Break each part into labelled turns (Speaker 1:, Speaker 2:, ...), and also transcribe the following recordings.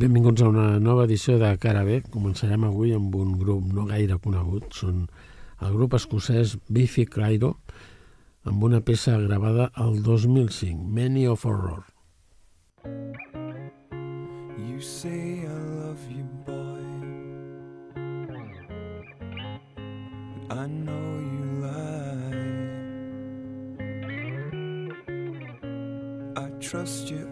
Speaker 1: benvinguts a una nova edició de Cara B. Començarem avui amb un grup no gaire conegut. Són el grup escocès Biffy Clyro, amb una peça gravada al 2005, Many of Horror. You say I love you, boy But I know you lie I trust you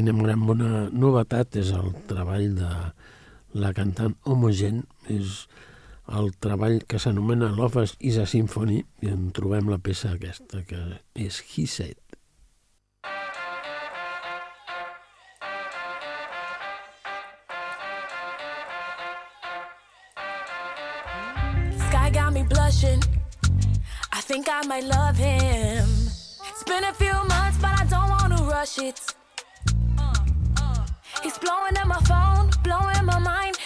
Speaker 1: I anem amb una novetat, és el treball de la cantant Homogen, és el treball que s'anomena Love is a Symphony, i en trobem la peça aquesta, que és He Said. Sky got me blushing. I think I might love him. It's been a few months but I don't want to rush it
Speaker 2: He's blowing up my phone, blowing my mind.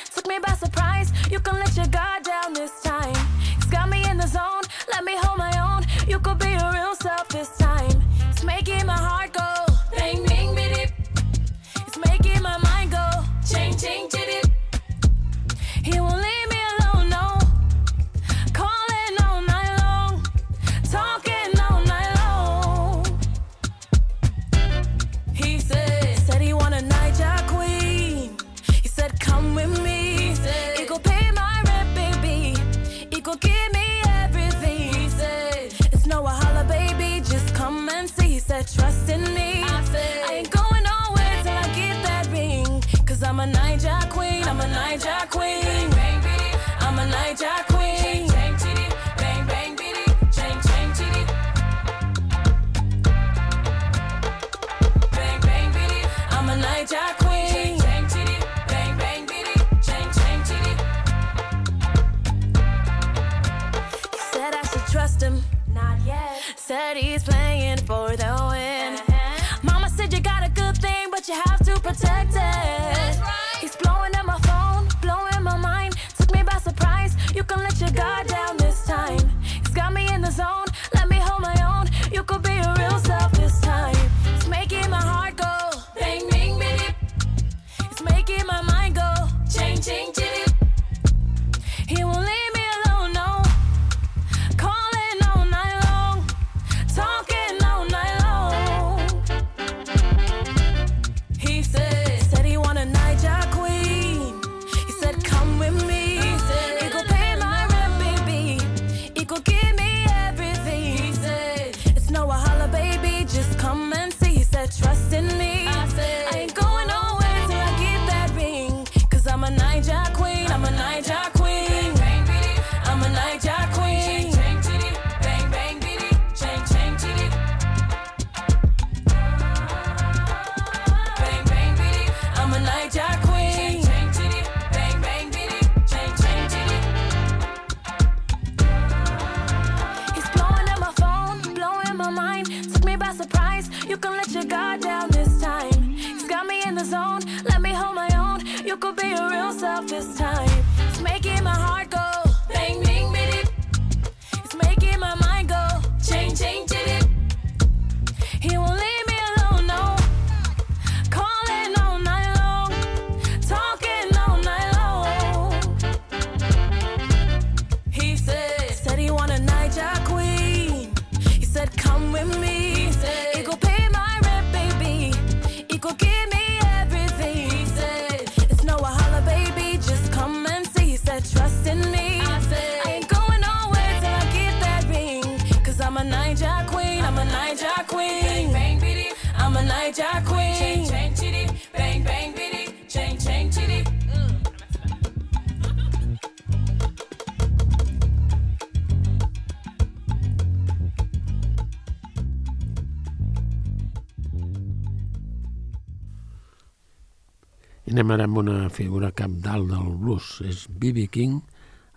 Speaker 2: Amb una figura capdalt del blues. És B.B. King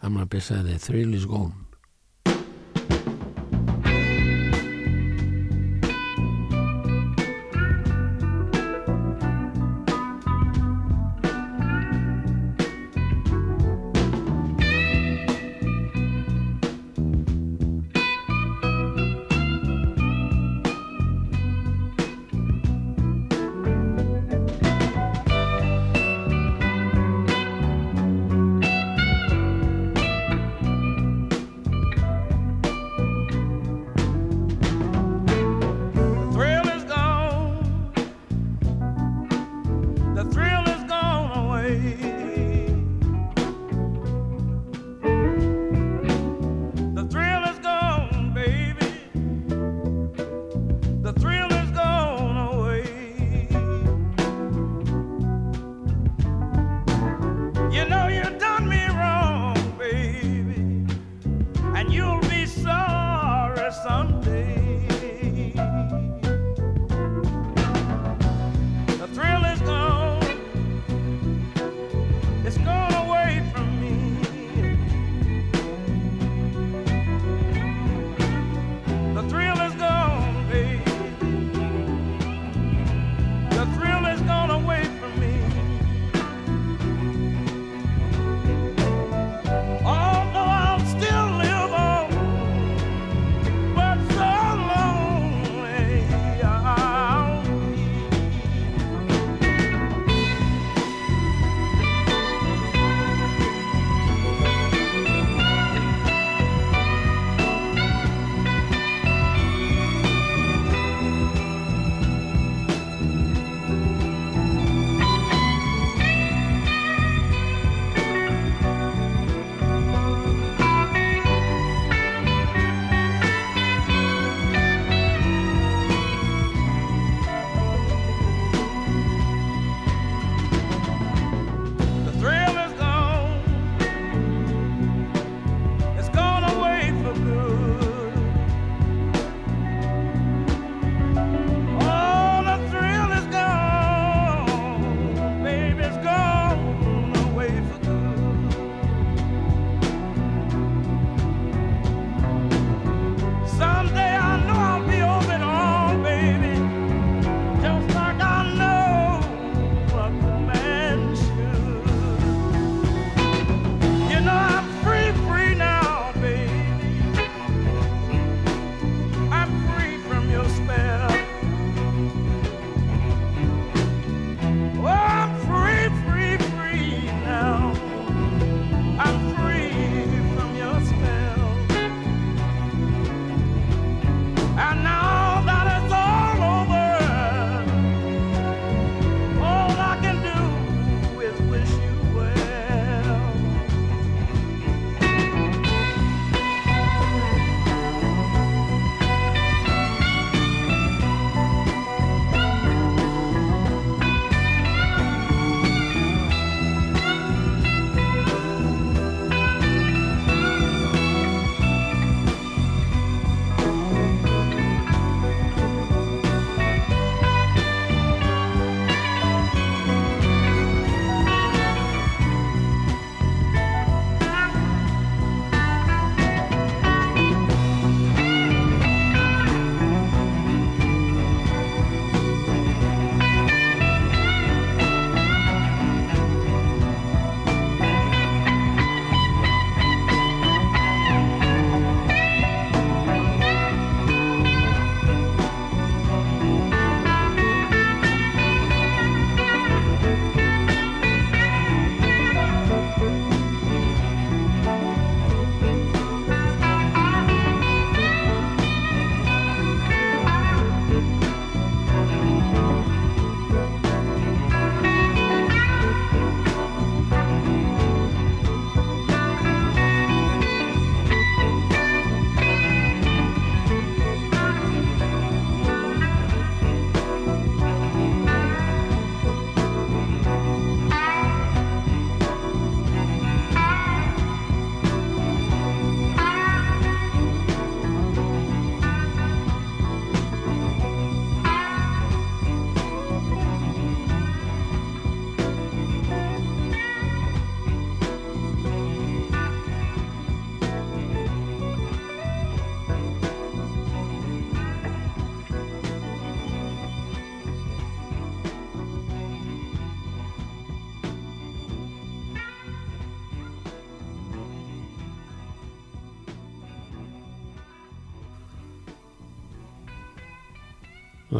Speaker 2: amb la peça de Thrill is Gone.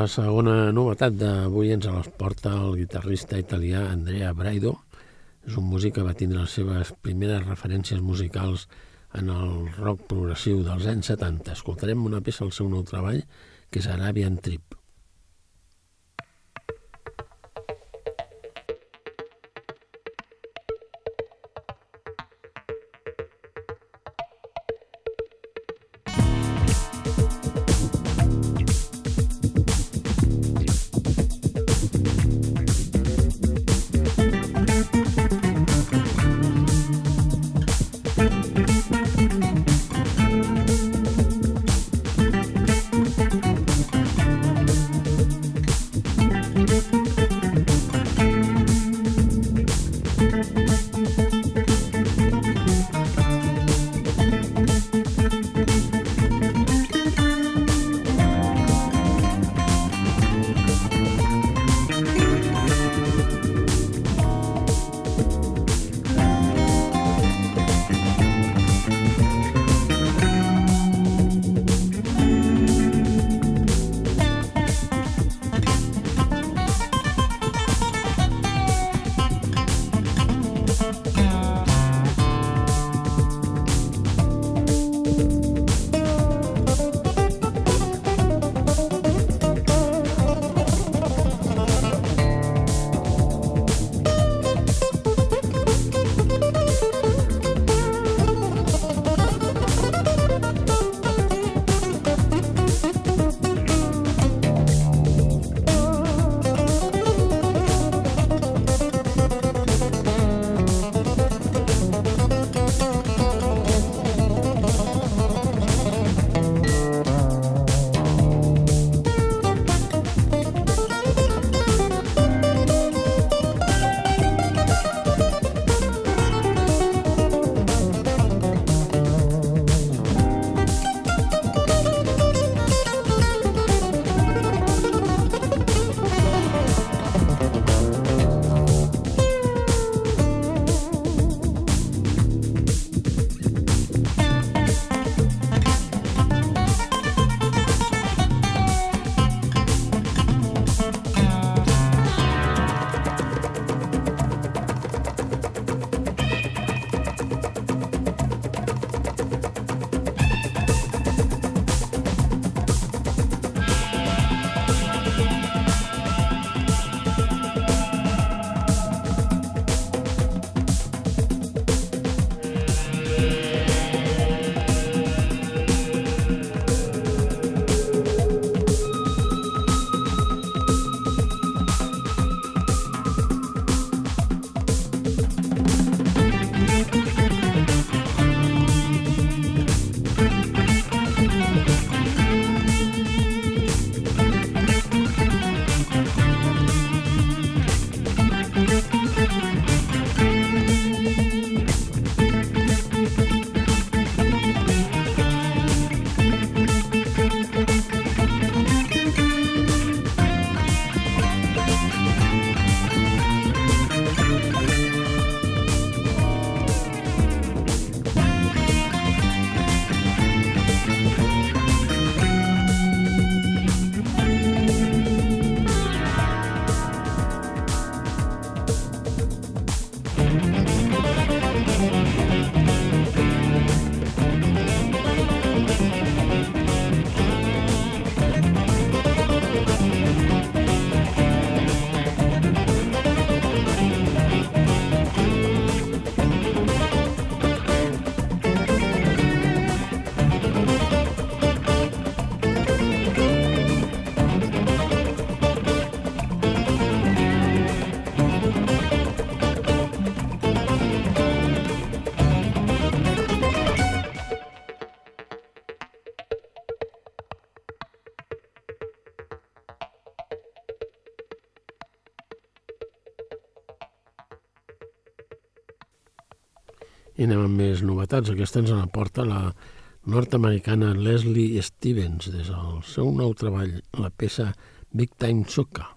Speaker 3: Segona novetat d'avui ens la porta el guitarrista italià Andrea Braido. És un músic que va tindre les seves primeres referències musicals en el rock progressiu dels anys 70. Escoltarem una peça al seu nou treball, que és Arabian Trip. I anem amb més novetats. Aquesta ens aporta la nord-americana Leslie Stevens des del seu nou treball, la peça Big Time Sucker.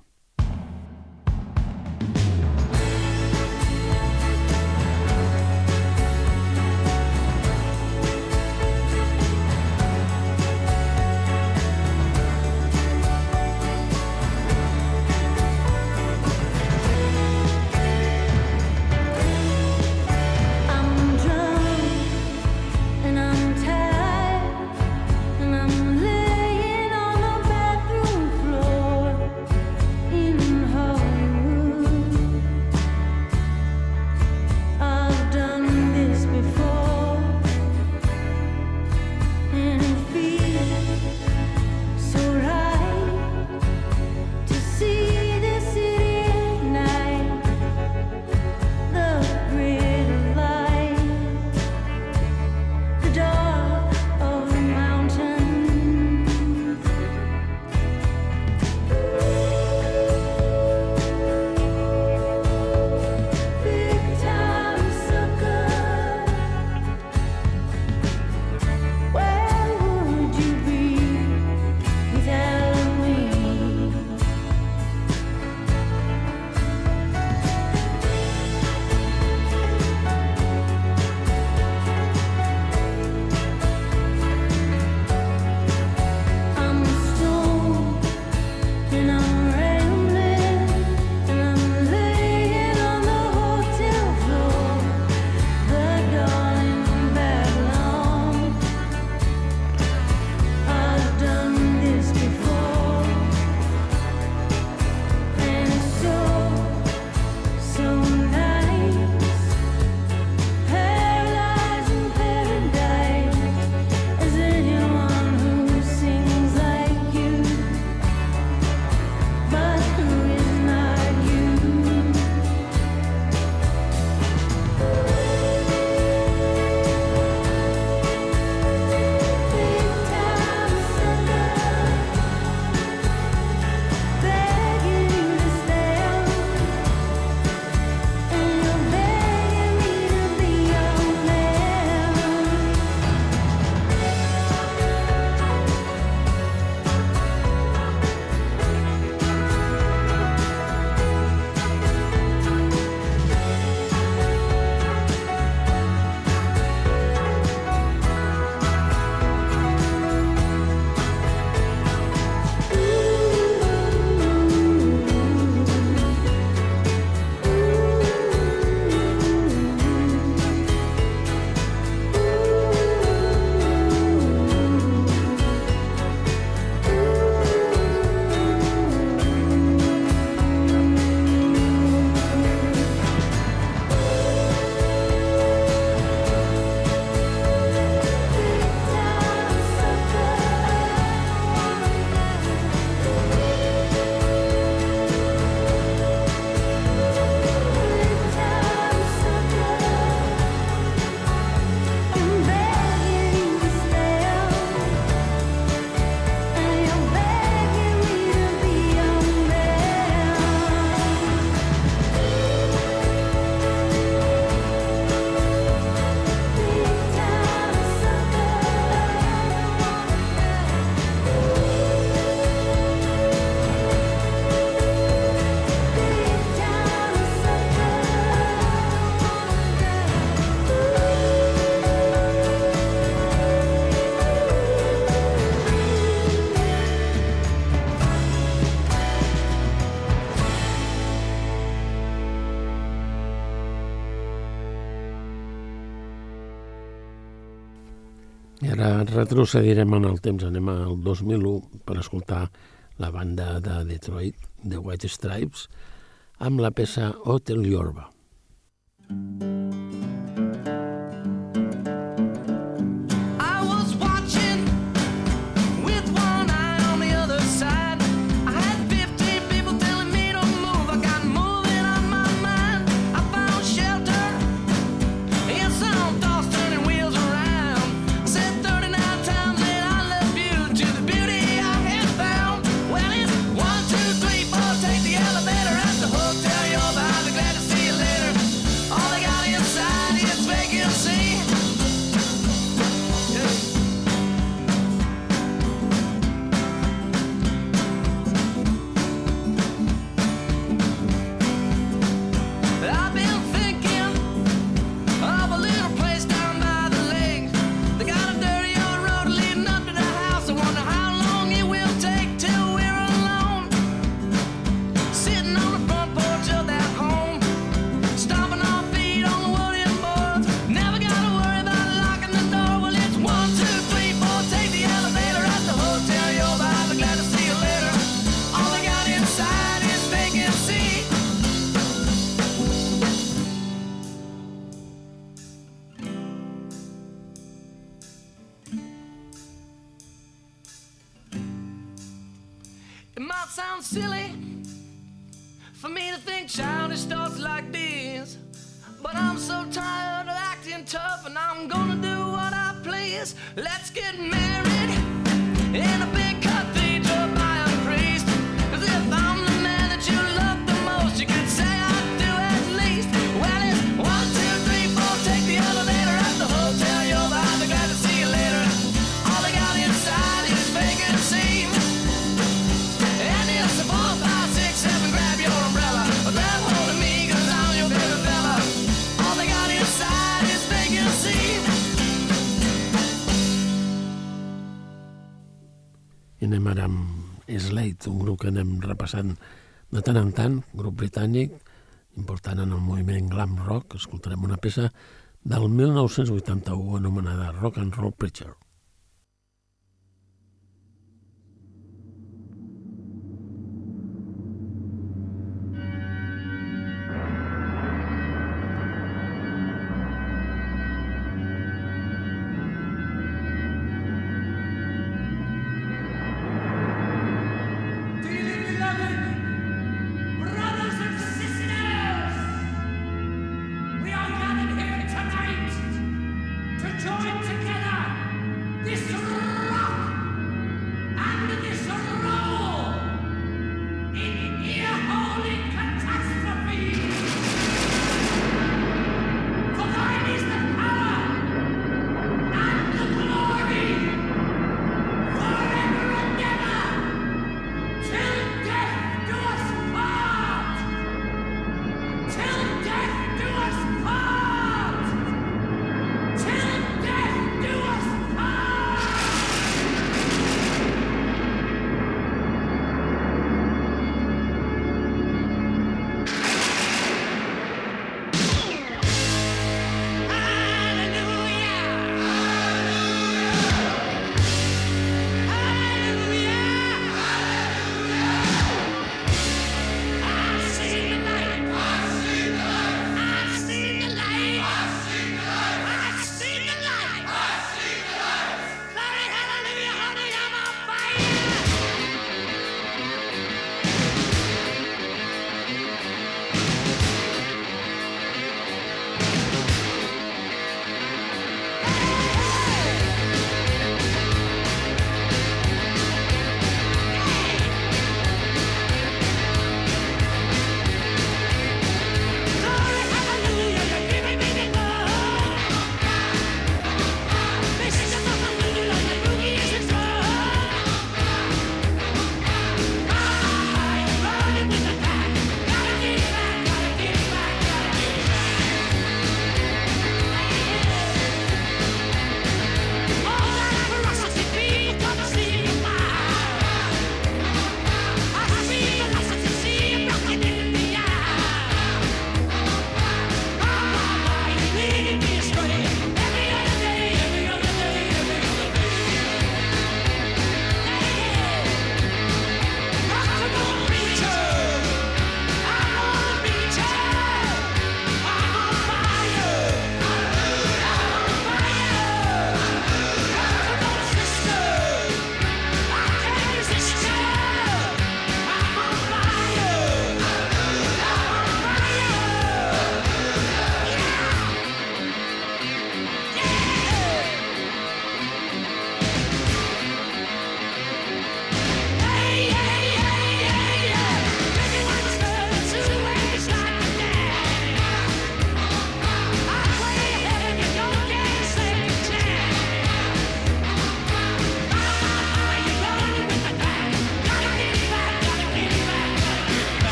Speaker 4: Retrocedirem en el temps, anem al 2001 per escoltar la banda de Detroit, The White Stripes, amb la peça Hotel Yorba. Mm -hmm. Escoltarem una peça del 1981 anomenada Rock and Roll Preacher.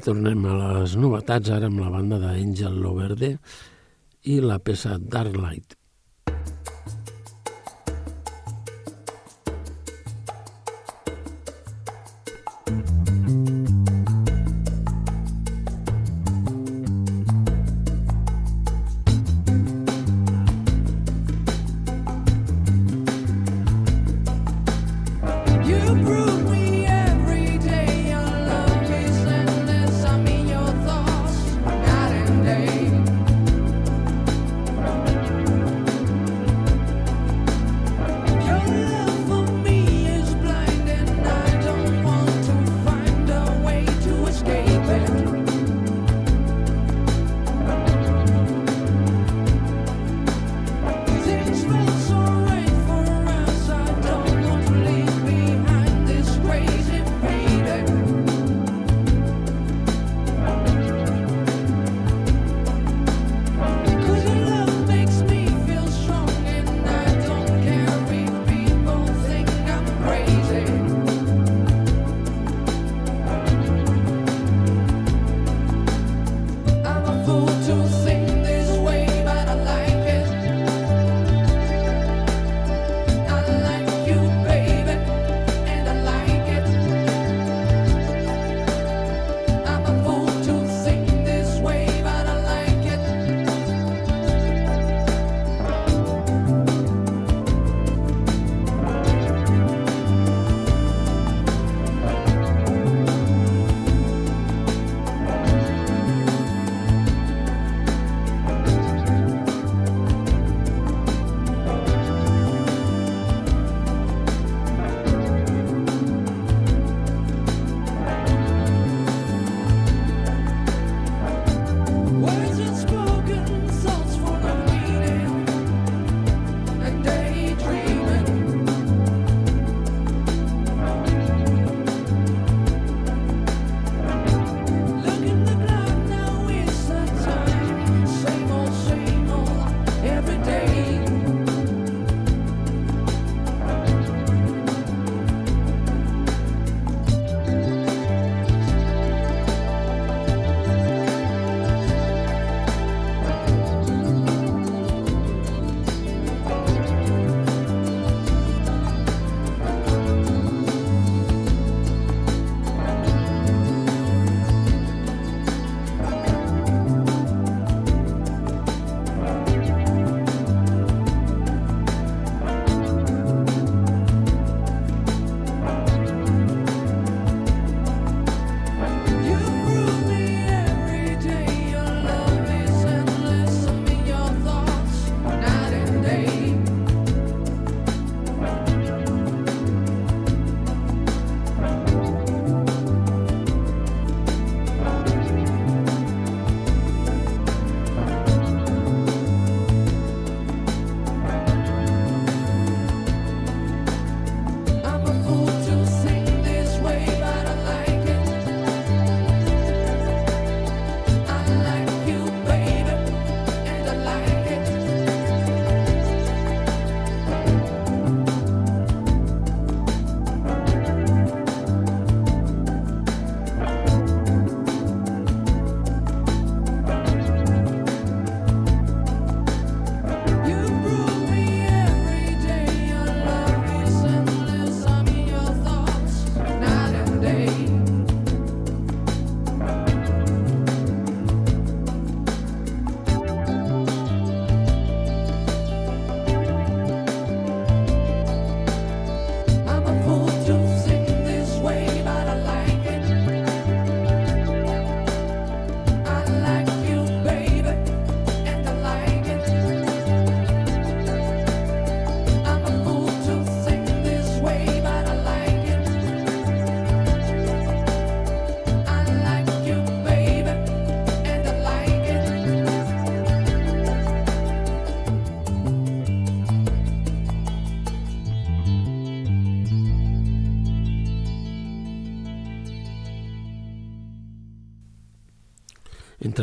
Speaker 5: Tornem a les novetats ara amb la banda d'Angel Loverde i la peça Dark Light.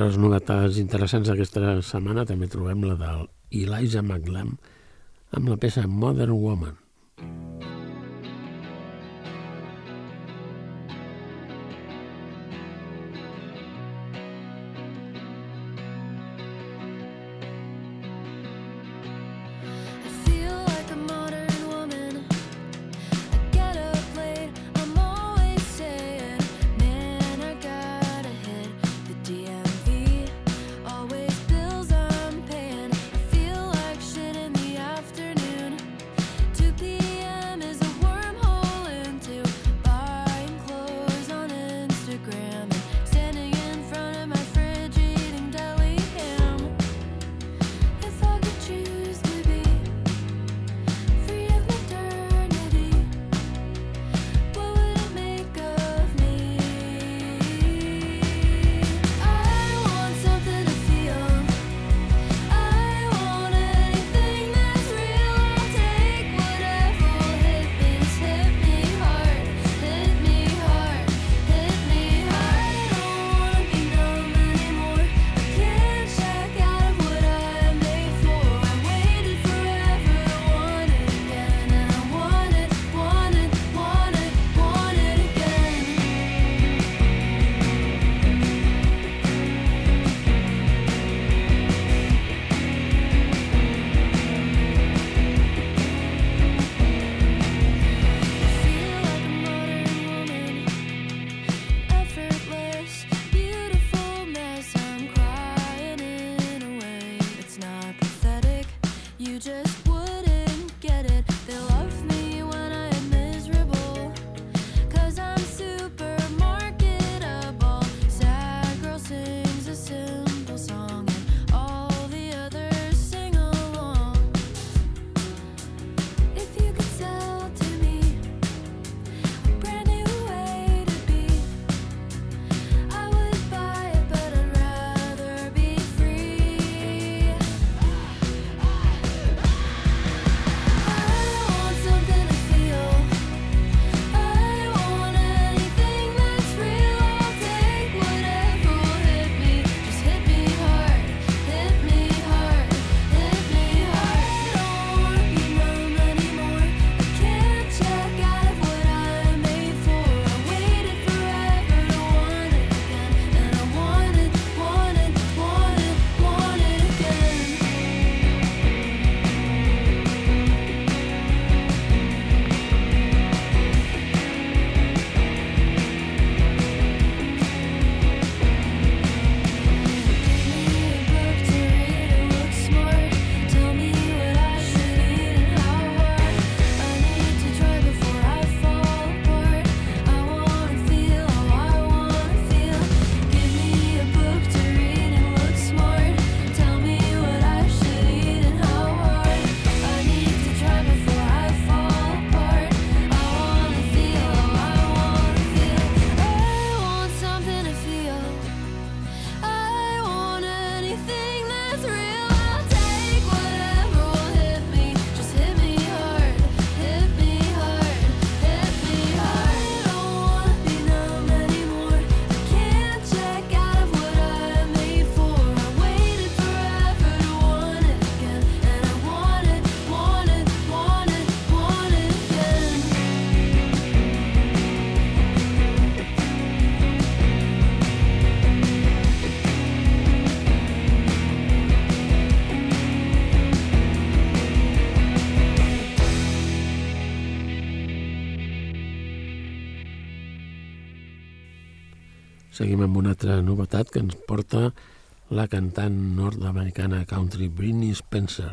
Speaker 5: Entre les novetats interessants d'aquesta setmana també trobem la del Eliza McLam amb la peça Modern Woman.
Speaker 6: Seguim amb una altra novetat que ens porta la cantant nord-americana country Britney Spencer.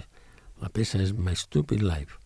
Speaker 6: La peça és My Stupid Life.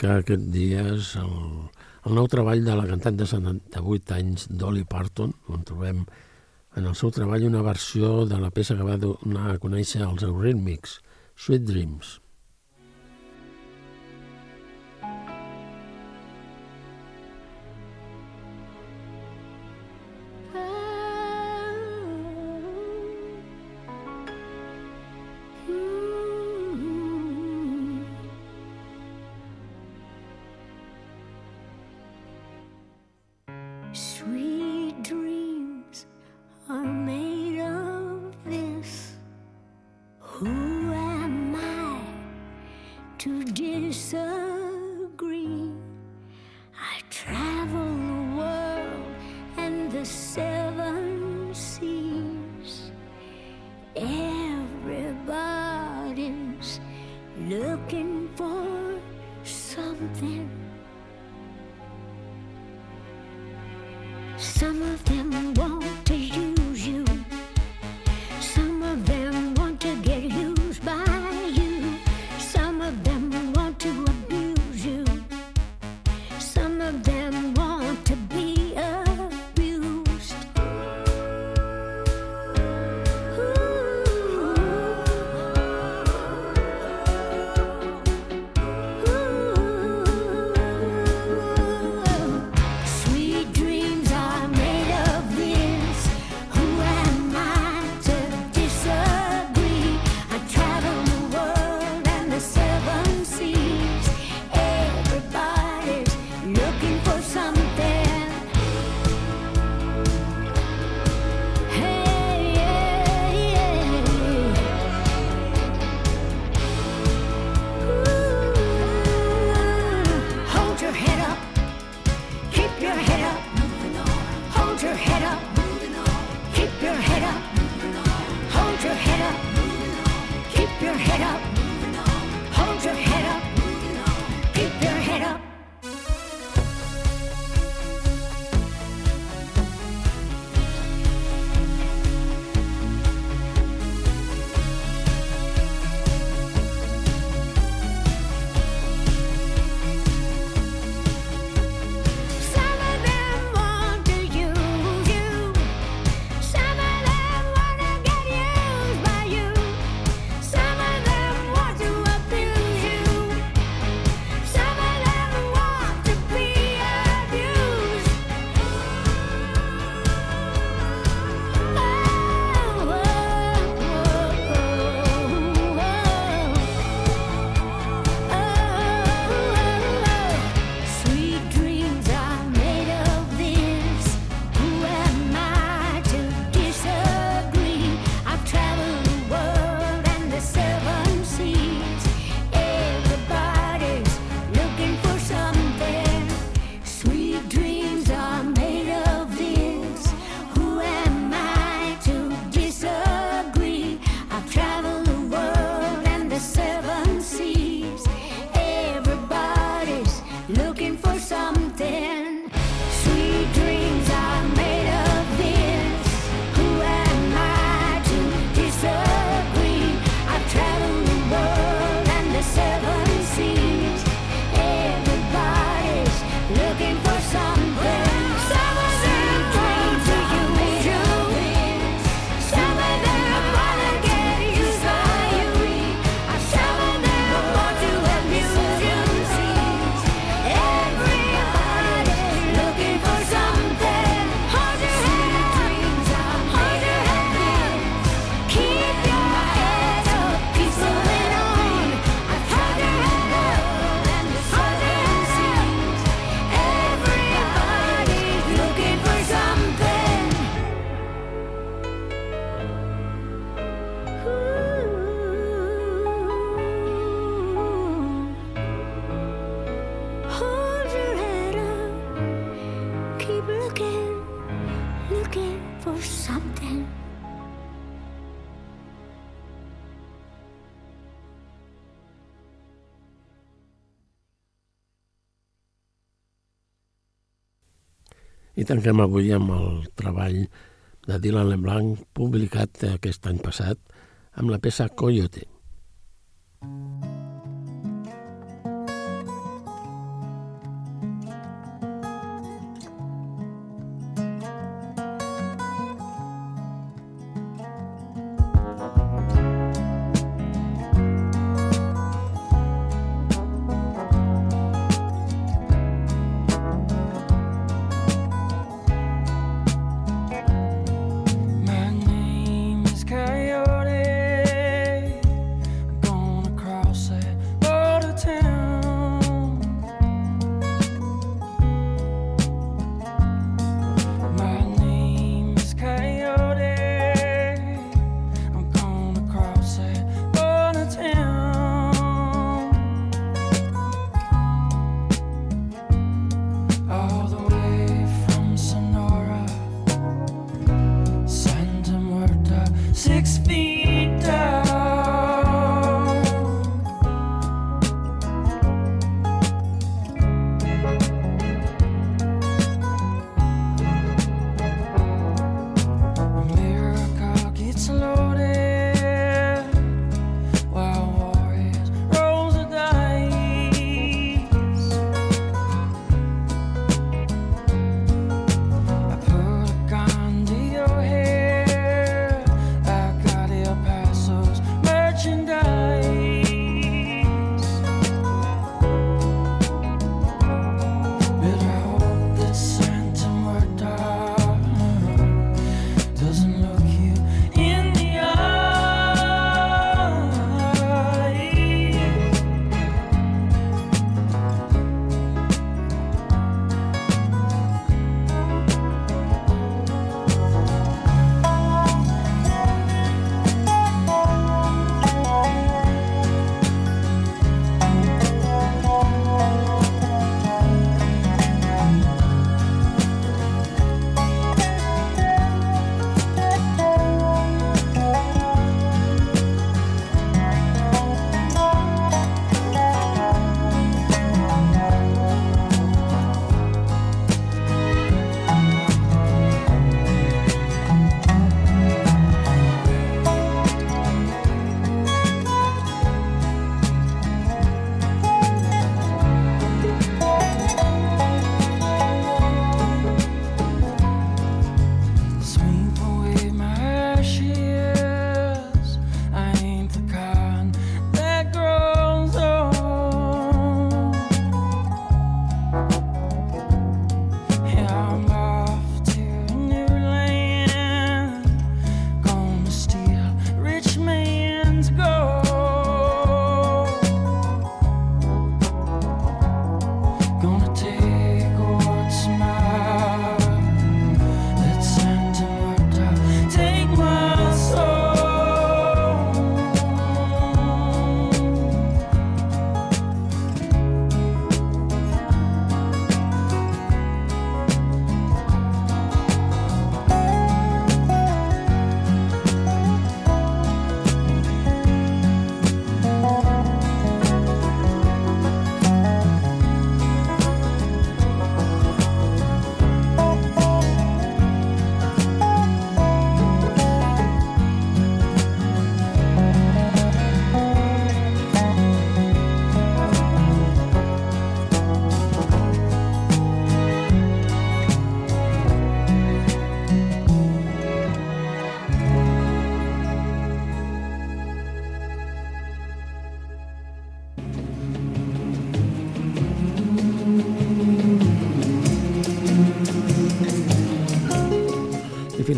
Speaker 6: També es publica aquests dies el, el nou treball de la cantant de 78 anys, Dolly Parton, on trobem en el seu treball una versió de la peça que va donar a conèixer els Eurythmics, Sweet Dreams.
Speaker 3: tanquem avui amb el treball de Dylan Leblanc publicat aquest any passat amb la peça Coyote.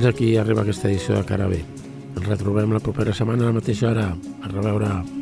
Speaker 6: Fins aquí arriba aquesta edició de Cara B. Ens retrobem la propera setmana a la mateixa hora. A reveure.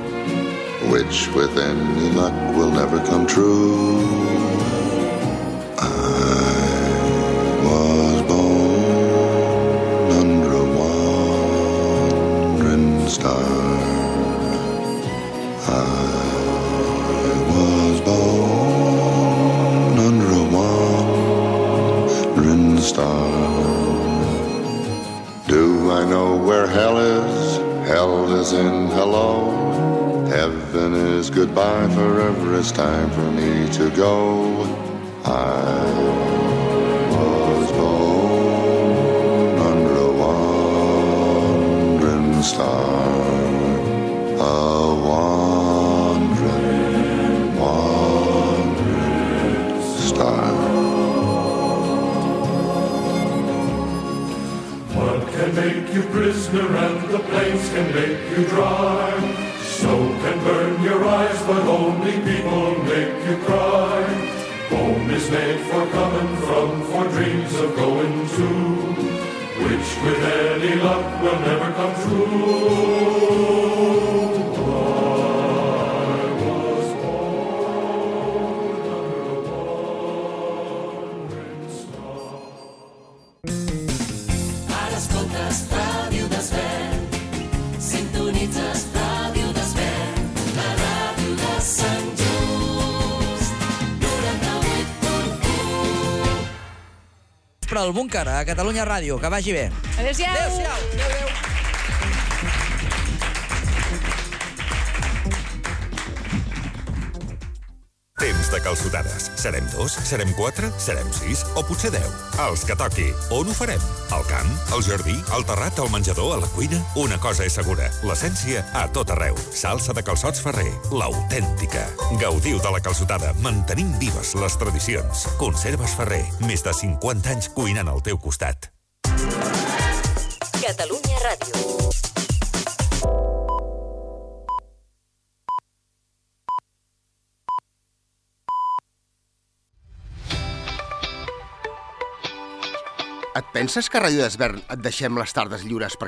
Speaker 7: which with any luck will never come true. Go. I
Speaker 8: búnquer a Catalunya Ràdio, que vagi bé.
Speaker 4: Adéu-siau.
Speaker 8: Adéu-siau. Adéu-adéu.
Speaker 9: Temps de calçotades. Serem dos? Serem quatre? Serem sis? O potser deu? Els que toqui. On ho farem? Al camp? Al jardí? Al terrat? Al menjador? A la cuina? Una cosa és segura. L'essència a tot arreu. Salsa de calçots Ferrer. L'autèntica. Gaudiu de la calçotada. Mantenim vives les tradicions. Conserves Ferrer. Més de 50 anys cuinant al teu costat.
Speaker 10: Catalunya Ràdio.
Speaker 11: Et penses que a Ràdio Desvern et deixem les tardes lliures perquè